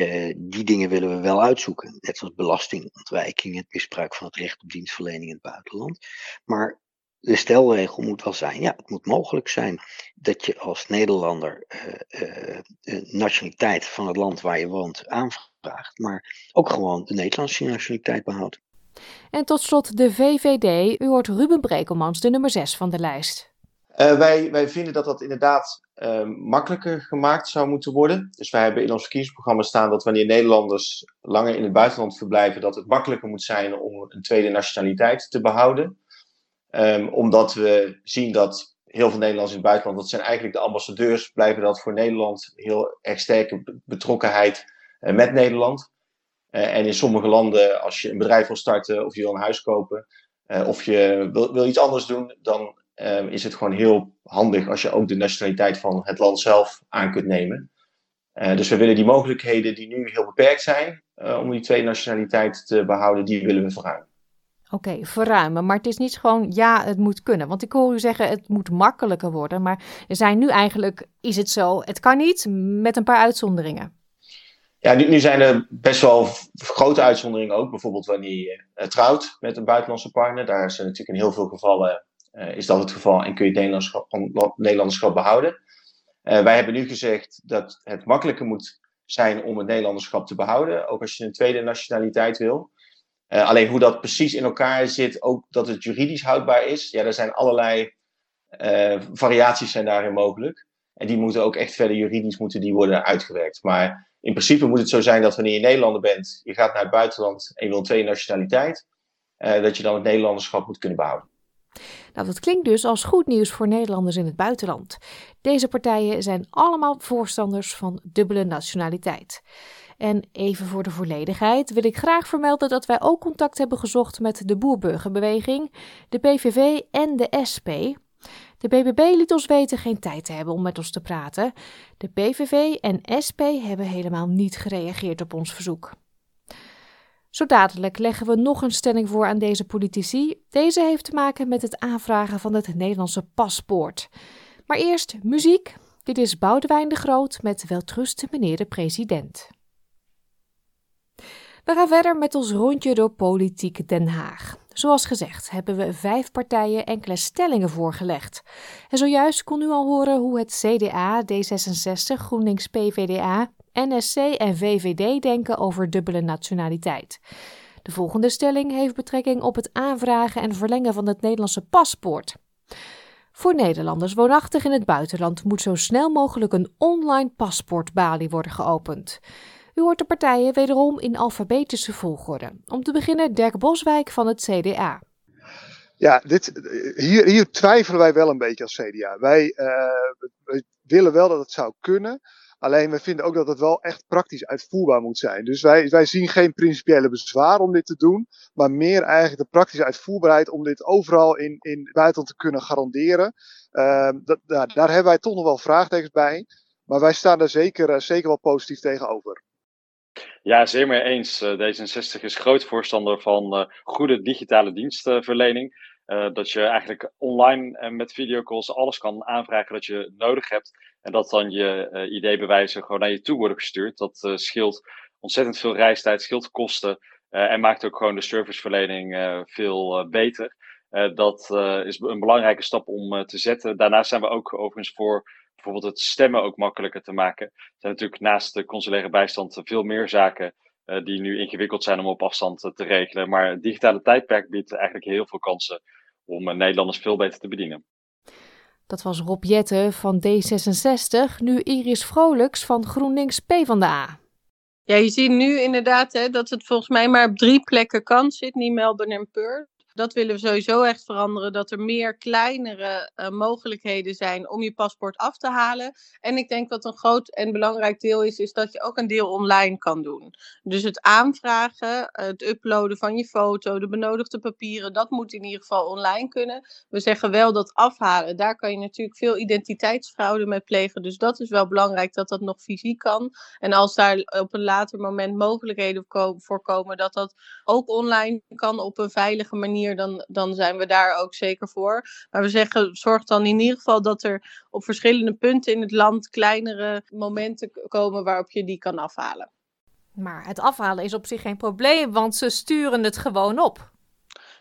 Uh, die dingen willen we wel uitzoeken, net zoals belastingontwijking, het misbruik van het recht op dienstverlening in het buitenland. Maar de stelregel moet wel zijn, ja, het moet mogelijk zijn dat je als Nederlander uh, uh, nationaliteit van het land waar je woont aanvraagt, maar ook gewoon de Nederlandse nationaliteit behoudt. En tot slot de VVD. U hoort Ruben Brekelmans, de nummer 6 van de lijst. Uh, wij, wij vinden dat dat inderdaad uh, makkelijker gemaakt zou moeten worden. Dus wij hebben in ons verkiezingsprogramma staan dat wanneer Nederlanders langer in het buitenland verblijven, dat het makkelijker moet zijn om een tweede nationaliteit te behouden. Um, omdat we zien dat heel veel Nederlanders in het buitenland, dat zijn eigenlijk de ambassadeurs, blijven dat voor Nederland heel erg sterke betrokkenheid uh, met Nederland. Uh, en in sommige landen, als je een bedrijf wil starten of je wil een huis kopen, uh, of je wil, wil, iets anders doen, dan ehm, is het gewoon heel handig als je ook de nationaliteit van het land zelf aan kunt nemen. dus we willen die mogelijkheden die nu heel beperkt zijn om die twee nationaliteit te behouden, die willen we verruimen. Oké, okay, verruimen. Maar het is niet gewoon ja, het moet kunnen. Want ik hoor u zeggen het moet makkelijker worden. Maar er zijn nu eigenlijk, is het zo, het kan niet, met een paar uitzonderingen. Ja, nu, nu zijn er best wel grote uitzonderingen ook. Bijvoorbeeld wanneer je uh, trouwt met een buitenlandse partner. Daar is natuurlijk in heel veel gevallen is dat het geval en kun je het Nederlandschap, Nederlanderschap behouden. Uh, wij hebben nu gezegd dat het makkelijker moet zijn om het Nederlanderschap te behouden. Ook als je een tweede nationaliteit wil. Uh, alleen hoe dat precies in elkaar zit, ook dat het juridisch houdbaar is, ja, er zijn allerlei variaties zijn daarin mogelijk. En die moeten ook echt verder juridisch moeten die worden uitgewerkt. Maar in principe moet het zo zijn dat wanneer je Nederlander bent, je gaat naar het buitenland en je wil tweede nationaliteit, uh, dat je dan het Nederlanderschap moet kunnen behouden. Nou, dat klinkt dus als goed nieuws voor Nederlanders in het buitenland. Deze partijen zijn allemaal voorstanders van dubbele nationaliteit. En even voor de volledigheid wil ik graag vermelden dat wij ook contact hebben gezocht met de Boerburgerbeweging, de PVV en de SP. De BBB liet ons weten geen tijd te hebben om met ons te praten. De PVV en SP hebben helemaal niet gereageerd op ons verzoek. Zo dadelijk leggen we nog een stelling voor aan deze politici. Deze heeft te maken met het aanvragen van het Nederlandse paspoort. Maar eerst muziek. Dit is Boudewijn de Groot met Weltrusten meneer de president. We gaan verder met ons rondje door Politiek Den Haag. Zoals gezegd hebben we vijf partijen enkele stellingen voorgelegd. En zojuist kon u al horen hoe het CDA, D66, GroenLinks, PVDA, NSC en VVD denken over dubbele nationaliteit. De volgende stelling heeft betrekking op het aanvragen en verlengen van het Nederlandse paspoort. Voor Nederlanders woonachtig in het buitenland moet zo snel mogelijk een online paspoortbalie worden geopend. U hoort de partijen wederom in alfabetische volgorde. Om te beginnen Dirk Boswijk van het CDA. Ja, dit, hier, hier twijfelen wij wel een beetje als CDA. Wij, uh, wij willen wel dat het zou kunnen. Alleen we vinden ook dat het wel echt praktisch uitvoerbaar moet zijn. Dus wij, wij zien geen principiële bezwaar om dit te doen. Maar meer eigenlijk de praktische uitvoerbaarheid om dit overal in, in buitenland te kunnen garanderen. Uh, dat, daar, daar hebben wij toch nog wel vraagtekens bij. Maar wij staan er zeker, uh, zeker wel positief tegenover. Ja, zeer mee eens. Uh, D66 is groot voorstander van uh, goede digitale dienstverlening. Uh, dat je eigenlijk online en met videocalls alles kan aanvragen dat je nodig hebt. En dat dan je ID-bewijzen gewoon naar je toe worden gestuurd. Dat scheelt ontzettend veel reistijd, scheelt kosten. en maakt ook gewoon de serviceverlening veel beter. dat is een belangrijke stap om te zetten. Daarnaast zijn we ook overigens voor bijvoorbeeld het stemmen ook makkelijker te maken. Er zijn natuurlijk naast de consulaire bijstand veel meer zaken die nu ingewikkeld zijn om op afstand te regelen. Maar het digitale tijdperk biedt eigenlijk heel veel kansen om Nederlanders veel beter te bedienen. Dat was Rob Jette van D66, nu Iris Vrolijks van GroenLinks PvdA. Ja, je ziet nu inderdaad hè, dat het volgens mij maar op drie plekken kan. Sydney, Melbourne en Perth. Dat willen we sowieso echt veranderen. Dat er meer kleinere uh, mogelijkheden zijn om je paspoort af te halen. En ik denk wat een groot en belangrijk deel is, is dat je ook een deel online kan doen. Dus het aanvragen, het uploaden van je foto, de benodigde papieren, dat moet in ieder geval online kunnen. We zeggen wel dat afhalen, daar kan je natuurlijk veel identiteitsfraude mee plegen. Dus dat is wel belangrijk dat dat nog fysiek kan. En als daar op een later moment mogelijkheden voor komen dat dat ook online kan op een veilige manier dan, dan zijn we daar ook zeker voor. Maar we zeggen, zorg dan in ieder geval dat er op verschillende punten in het land kleinere momenten komen waarop je die kan afhalen. Maar het afhalen is op zich geen probleem, want ze sturen het gewoon op.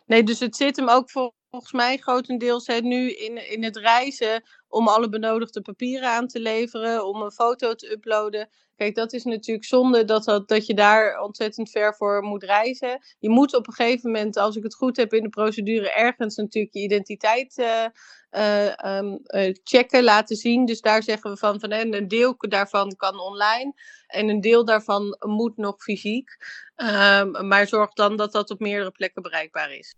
Nee, dus het zit hem ook volgens mij grotendeels hè, nu in, in het reizen om alle benodigde papieren aan te leveren, om een foto te uploaden. Kijk, dat is natuurlijk zonde dat, dat, dat je daar ontzettend ver voor moet reizen. Je moet op een gegeven moment, als ik het goed heb in de procedure, ergens natuurlijk je identiteit uh, uh, um, uh, checken, laten zien. Dus daar zeggen we van, van een deel daarvan kan online en een deel daarvan moet nog fysiek. Ehm, maar zorg dan dat dat op meerdere plekken bereikbaar is.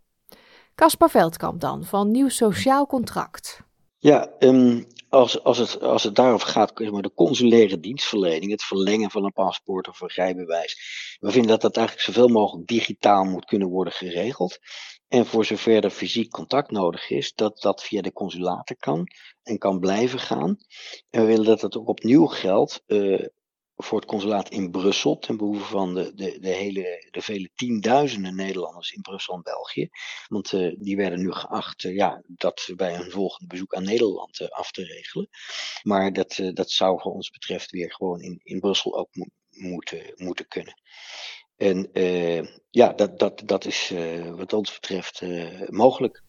Caspar Veldkamp dan, van Nieuw Sociaal Contract. Ja, um, als, als, het, als het daarover gaat, maar, de consulaire dienstverlening, het verlengen van een paspoort of een rijbewijs. We vinden dat dat eigenlijk zoveel mogelijk digitaal moet kunnen worden geregeld. En voor zover er fysiek contact nodig is, dat dat via de consulaten kan en kan blijven gaan. En we willen dat dat ook opnieuw geldt uh, voor het consulaat in Brussel, ten behoeve van de, de, de, hele, de vele tienduizenden Nederlanders in Brussel en België. Want uh, die werden nu geacht uh, ja, dat bij hun volgende bezoek aan Nederland uh, af te regelen. Maar dat, dat zou voor ons betreft weer gewoon in, in Brussel ook mo moeten, moeten kunnen. En ja, dat, dat, dat is wat ons betreft mogelijk.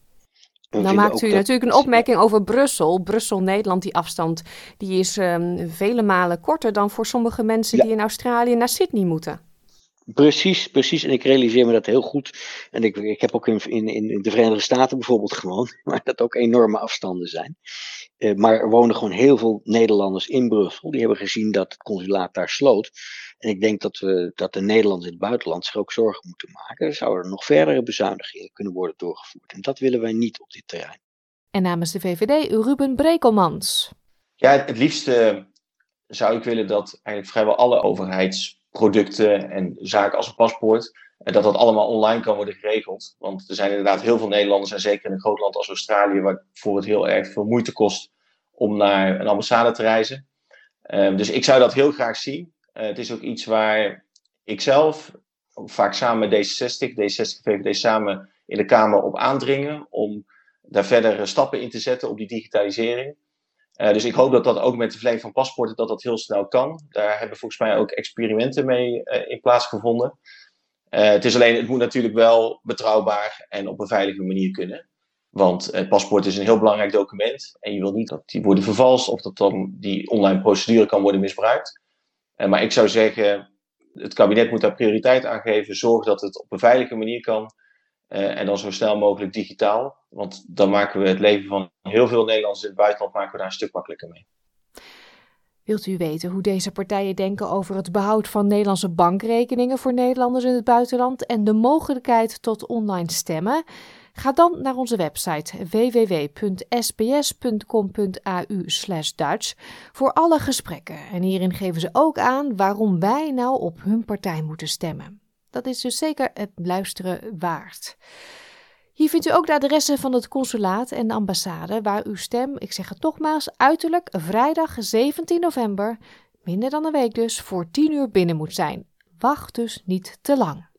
Nou maakt u natuurlijk een opmerking over Brussel. Brussel-Nederland, die afstand, die is um, vele malen korter dan voor sommige mensen ja. die in Australië naar Sydney moeten. Precies, precies. En ik realiseer me dat heel goed. En ik, ik heb ook in, in, in de Verenigde Staten bijvoorbeeld gewoond, waar dat ook enorme afstanden zijn. Uh, maar er wonen gewoon heel veel Nederlanders in Brussel. Die hebben gezien dat het consulaat daar sloot. En ik denk dat, we, dat de Nederlanders in het buitenland zich ook zorgen moeten maken. Er zouden er nog verdere bezuinigingen kunnen worden doorgevoerd. En dat willen wij niet op dit terrein. En namens de VVD Ruben Brekelmans. Ja, het liefste zou ik willen dat eigenlijk vrijwel alle overheidsproducten en zaken als een paspoort, dat dat allemaal online kan worden geregeld. Want er zijn inderdaad heel veel Nederlanders, en zeker in een groot land als Australië, waarvoor het heel erg veel moeite kost om naar een ambassade te reizen. Um, dus ik zou dat heel graag zien. Uh, het is ook iets waar ik zelf, vaak samen met D66, D66 VVD samen in de Kamer op aandringen om daar verder stappen in te zetten op die digitalisering. Uh, dus ik hoop dat dat ook met de verlening van paspoorten dat dat heel snel kan. Daar hebben volgens mij ook experimenten mee uh, in plaatsgevonden. Uh, het is alleen, het moet natuurlijk wel betrouwbaar en op een veilige manier kunnen. Want het paspoort is een heel belangrijk document. En je wil niet dat die worden vervalst of dat dan die online procedure kan worden misbruikt. Maar ik zou zeggen, het kabinet moet daar prioriteit aan geven. Zorg dat het op een veilige manier kan. Uh, en dan zo snel mogelijk digitaal. Want dan maken we het leven van heel veel Nederlanders in het buitenland maken daar een stuk makkelijker mee. Wilt u weten hoe deze partijen denken over het behoud van Nederlandse bankrekeningen voor Nederlanders in het buitenland en de mogelijkheid tot online stemmen? Ga dan naar onze website www.sbs.com.au/duits voor alle gesprekken. En hierin geven ze ook aan waarom wij nou op hun partij moeten stemmen. Dat is dus zeker het luisteren waard. Hier vindt u ook de adressen van het consulaat en de ambassade waar uw stem, ik zeg het nogmaals, uiterlijk vrijdag 17 november, minder dan een week dus, voor 10 uur binnen moet zijn. Wacht dus niet te lang.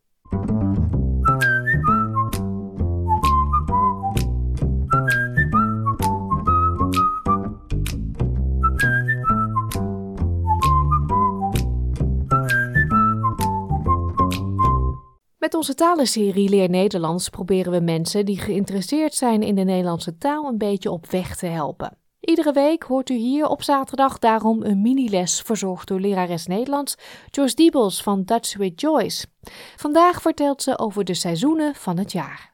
Onze talenserie Leer Nederlands proberen we mensen die geïnteresseerd zijn in de Nederlandse taal een beetje op weg te helpen. Iedere week hoort u hier op zaterdag daarom een mini-les verzorgd door lerares Nederlands Joyce Diebels van Dutch with Joyce. Vandaag vertelt ze over de seizoenen van het jaar.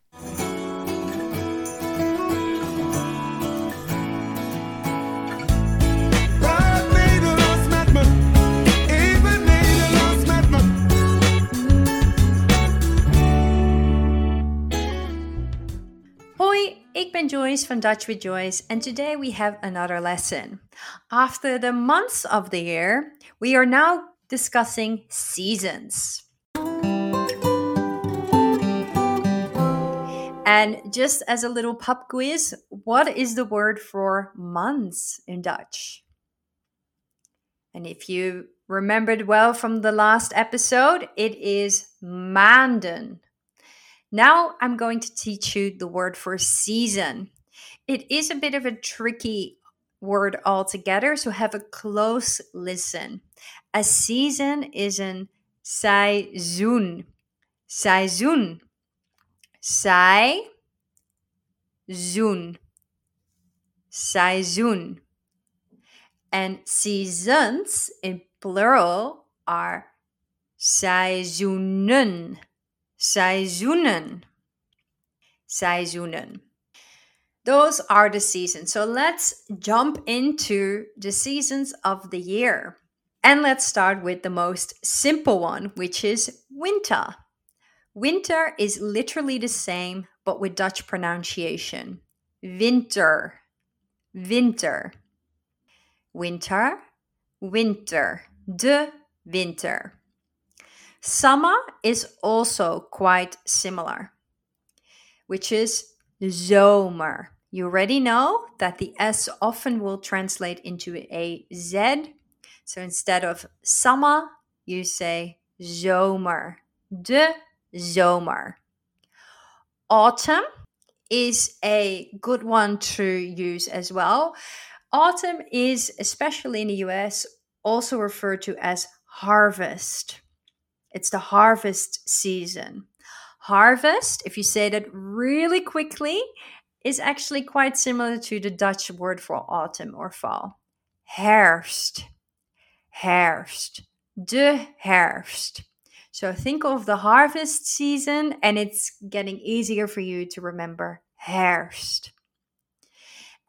Ben Joyce from Dutch with Joyce, and today we have another lesson. After the months of the year, we are now discussing seasons. And just as a little pub quiz, what is the word for months in Dutch? And if you remembered well from the last episode, it is maanden. Now I'm going to teach you the word for season. It is a bit of a tricky word altogether, so have a close listen. A season is an seizoen. Seizoen. Seizoen. Seizoen. And seasons in plural are seizoenen. Seizoenen. Seizoenen. Those are the seasons. So let's jump into the seasons of the year. And let's start with the most simple one, which is winter. Winter is literally the same, but with Dutch pronunciation. Winter. Winter. Winter. Winter. De winter. Summer is also quite similar, which is zomer. You already know that the S often will translate into a Z. So instead of summer, you say zomer. De zomer. Autumn is a good one to use as well. Autumn is, especially in the US, also referred to as harvest. It's the harvest season. Harvest, if you say that really quickly, is actually quite similar to the Dutch word for autumn or fall. Herfst. Herfst. De herfst. So think of the harvest season and it's getting easier for you to remember herfst.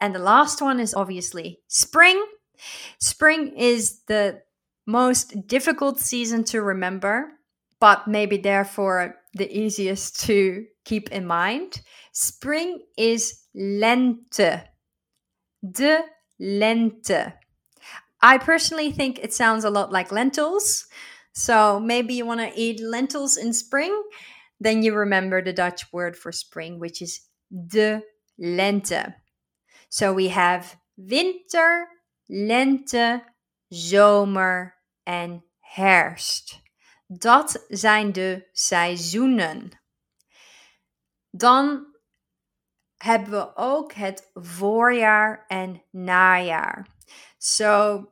And the last one is obviously spring. Spring is the most difficult season to remember, but maybe therefore the easiest to keep in mind. Spring is lente. De lente. I personally think it sounds a lot like lentils. So maybe you want to eat lentils in spring, then you remember the Dutch word for spring, which is de lente. So we have winter, lente, zomer en herfst. Dat zijn de seizoenen. Dan hebben we ook het voorjaar en najaar. So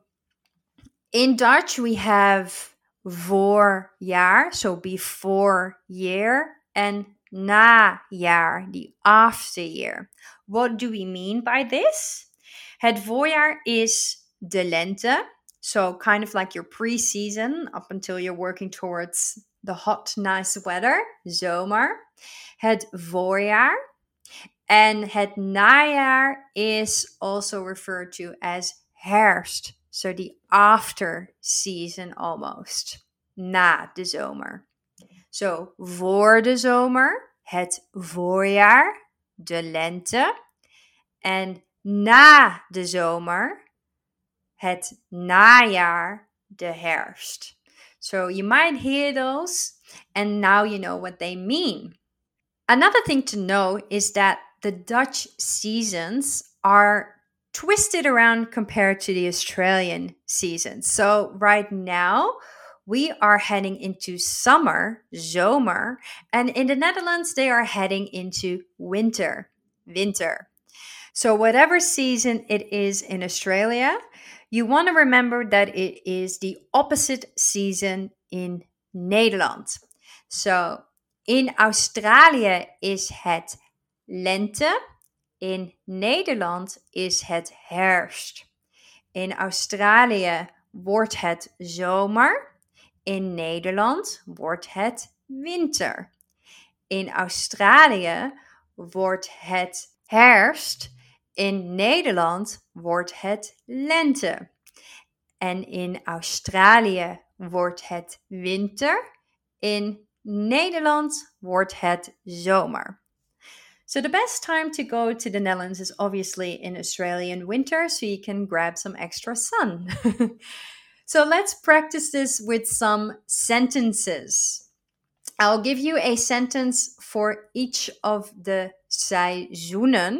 in Dutch we have voorjaar, so before year, and najaar, the after year. What do we mean by this? Het voorjaar is de lente, so, kind of like your pre season up until you're working towards the hot, nice weather, zomer. Het voorjaar. And het najaar is also referred to as herfst. So, the after season almost. Na de zomer. So, voor de zomer, het voorjaar, de lente. En na de zomer, het najaar, de herfst. So you might hear those and now you know what they mean. Another thing to know is that the Dutch seasons are twisted around compared to the Australian seasons. So right now, we are heading into summer, zomer, and in the Netherlands, they are heading into winter, winter. So, whatever season it is in Australia, you want to remember that it is the opposite season in Nederland. So in Australië is het lente In Nederland is het herfst. In Australië wordt het zomer. In Nederland wordt het winter. In Australië wordt het herfst. In Nederland wordt het lente. En in Australië wordt het winter. In Nederland wordt het zomer. So the best time to go to the Netherlands is obviously in Australian winter, so you can grab some extra sun. so let's practice this with some sentences. I'll give you a sentence for each of the seizoenen.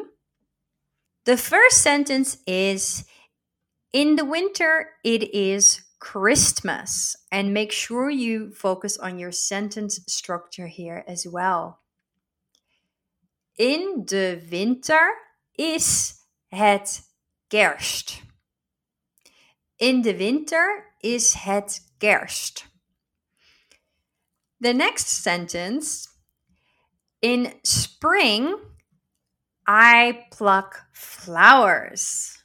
The first sentence is In the winter, it is Christmas. And make sure you focus on your sentence structure here as well. In de winter is het kerst. In de winter is het kerst. The next sentence In spring, I pluck flowers.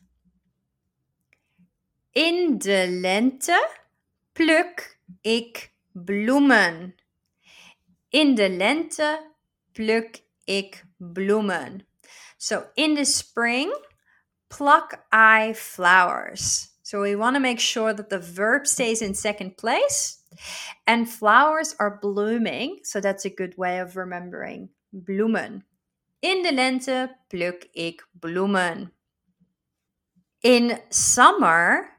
In de lente pluk ik bloemen. In de lente pluk ik bloemen. So in the spring, pluck I flowers. So we want to make sure that the verb stays in second place and flowers are blooming. So that's a good way of remembering bloemen. In de lente pluk ik bloemen. In summer,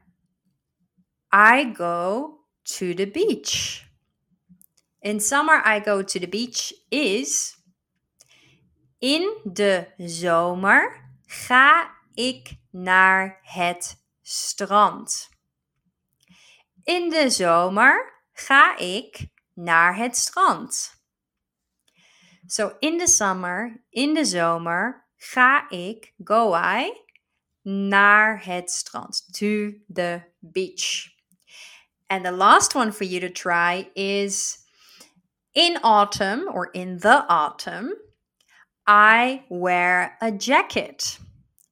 I go to the beach. In summer, I go to the beach is. In de zomer ga ik naar het strand. In de zomer ga ik naar het strand. So in the summer, in de zomer ga ik, go I, naar het strand, to the beach. And the last one for you to try is in autumn or in the autumn, I wear a jacket.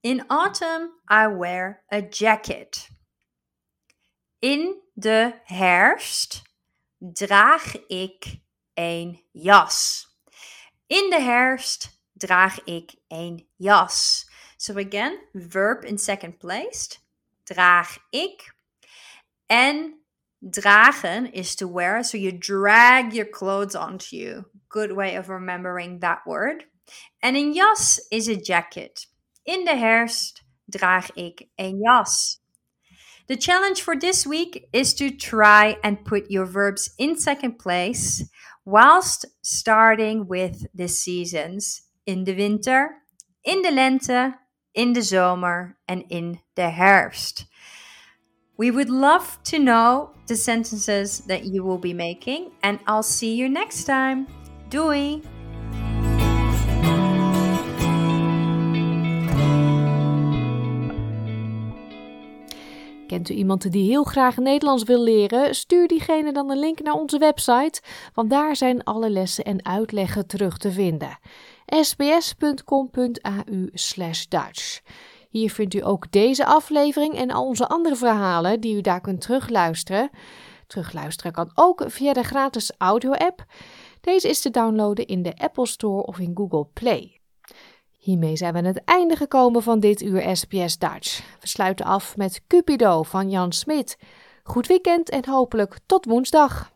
In autumn, I wear a jacket. In de herfst draag ik een jas. In de herfst draag ik een jas. So again, verb in second place. Draag ik. En dragen is to wear. So you drag your clothes onto you. Good way of remembering that word. En een jas is a jacket. In de herfst draag ik een jas. The challenge for this week is to try and put your verbs in second place whilst starting with the seasons in the winter, in the lente, in the zomer, and in the herfst. We would love to know the sentences that you will be making, and I'll see you next time. Doei! Kent u iemand die heel graag Nederlands wil leren? Stuur diegene dan een link naar onze website, want daar zijn alle lessen en uitleggen terug te vinden. sbs.com.au/dutch. Hier vindt u ook deze aflevering en al onze andere verhalen die u daar kunt terugluisteren. Terugluisteren kan ook via de gratis audio-app. Deze is te downloaden in de Apple Store of in Google Play. Hiermee zijn we aan het einde gekomen van dit uur SBS Dutch. We sluiten af met Cupido van Jan Smit. Goed weekend en hopelijk tot woensdag.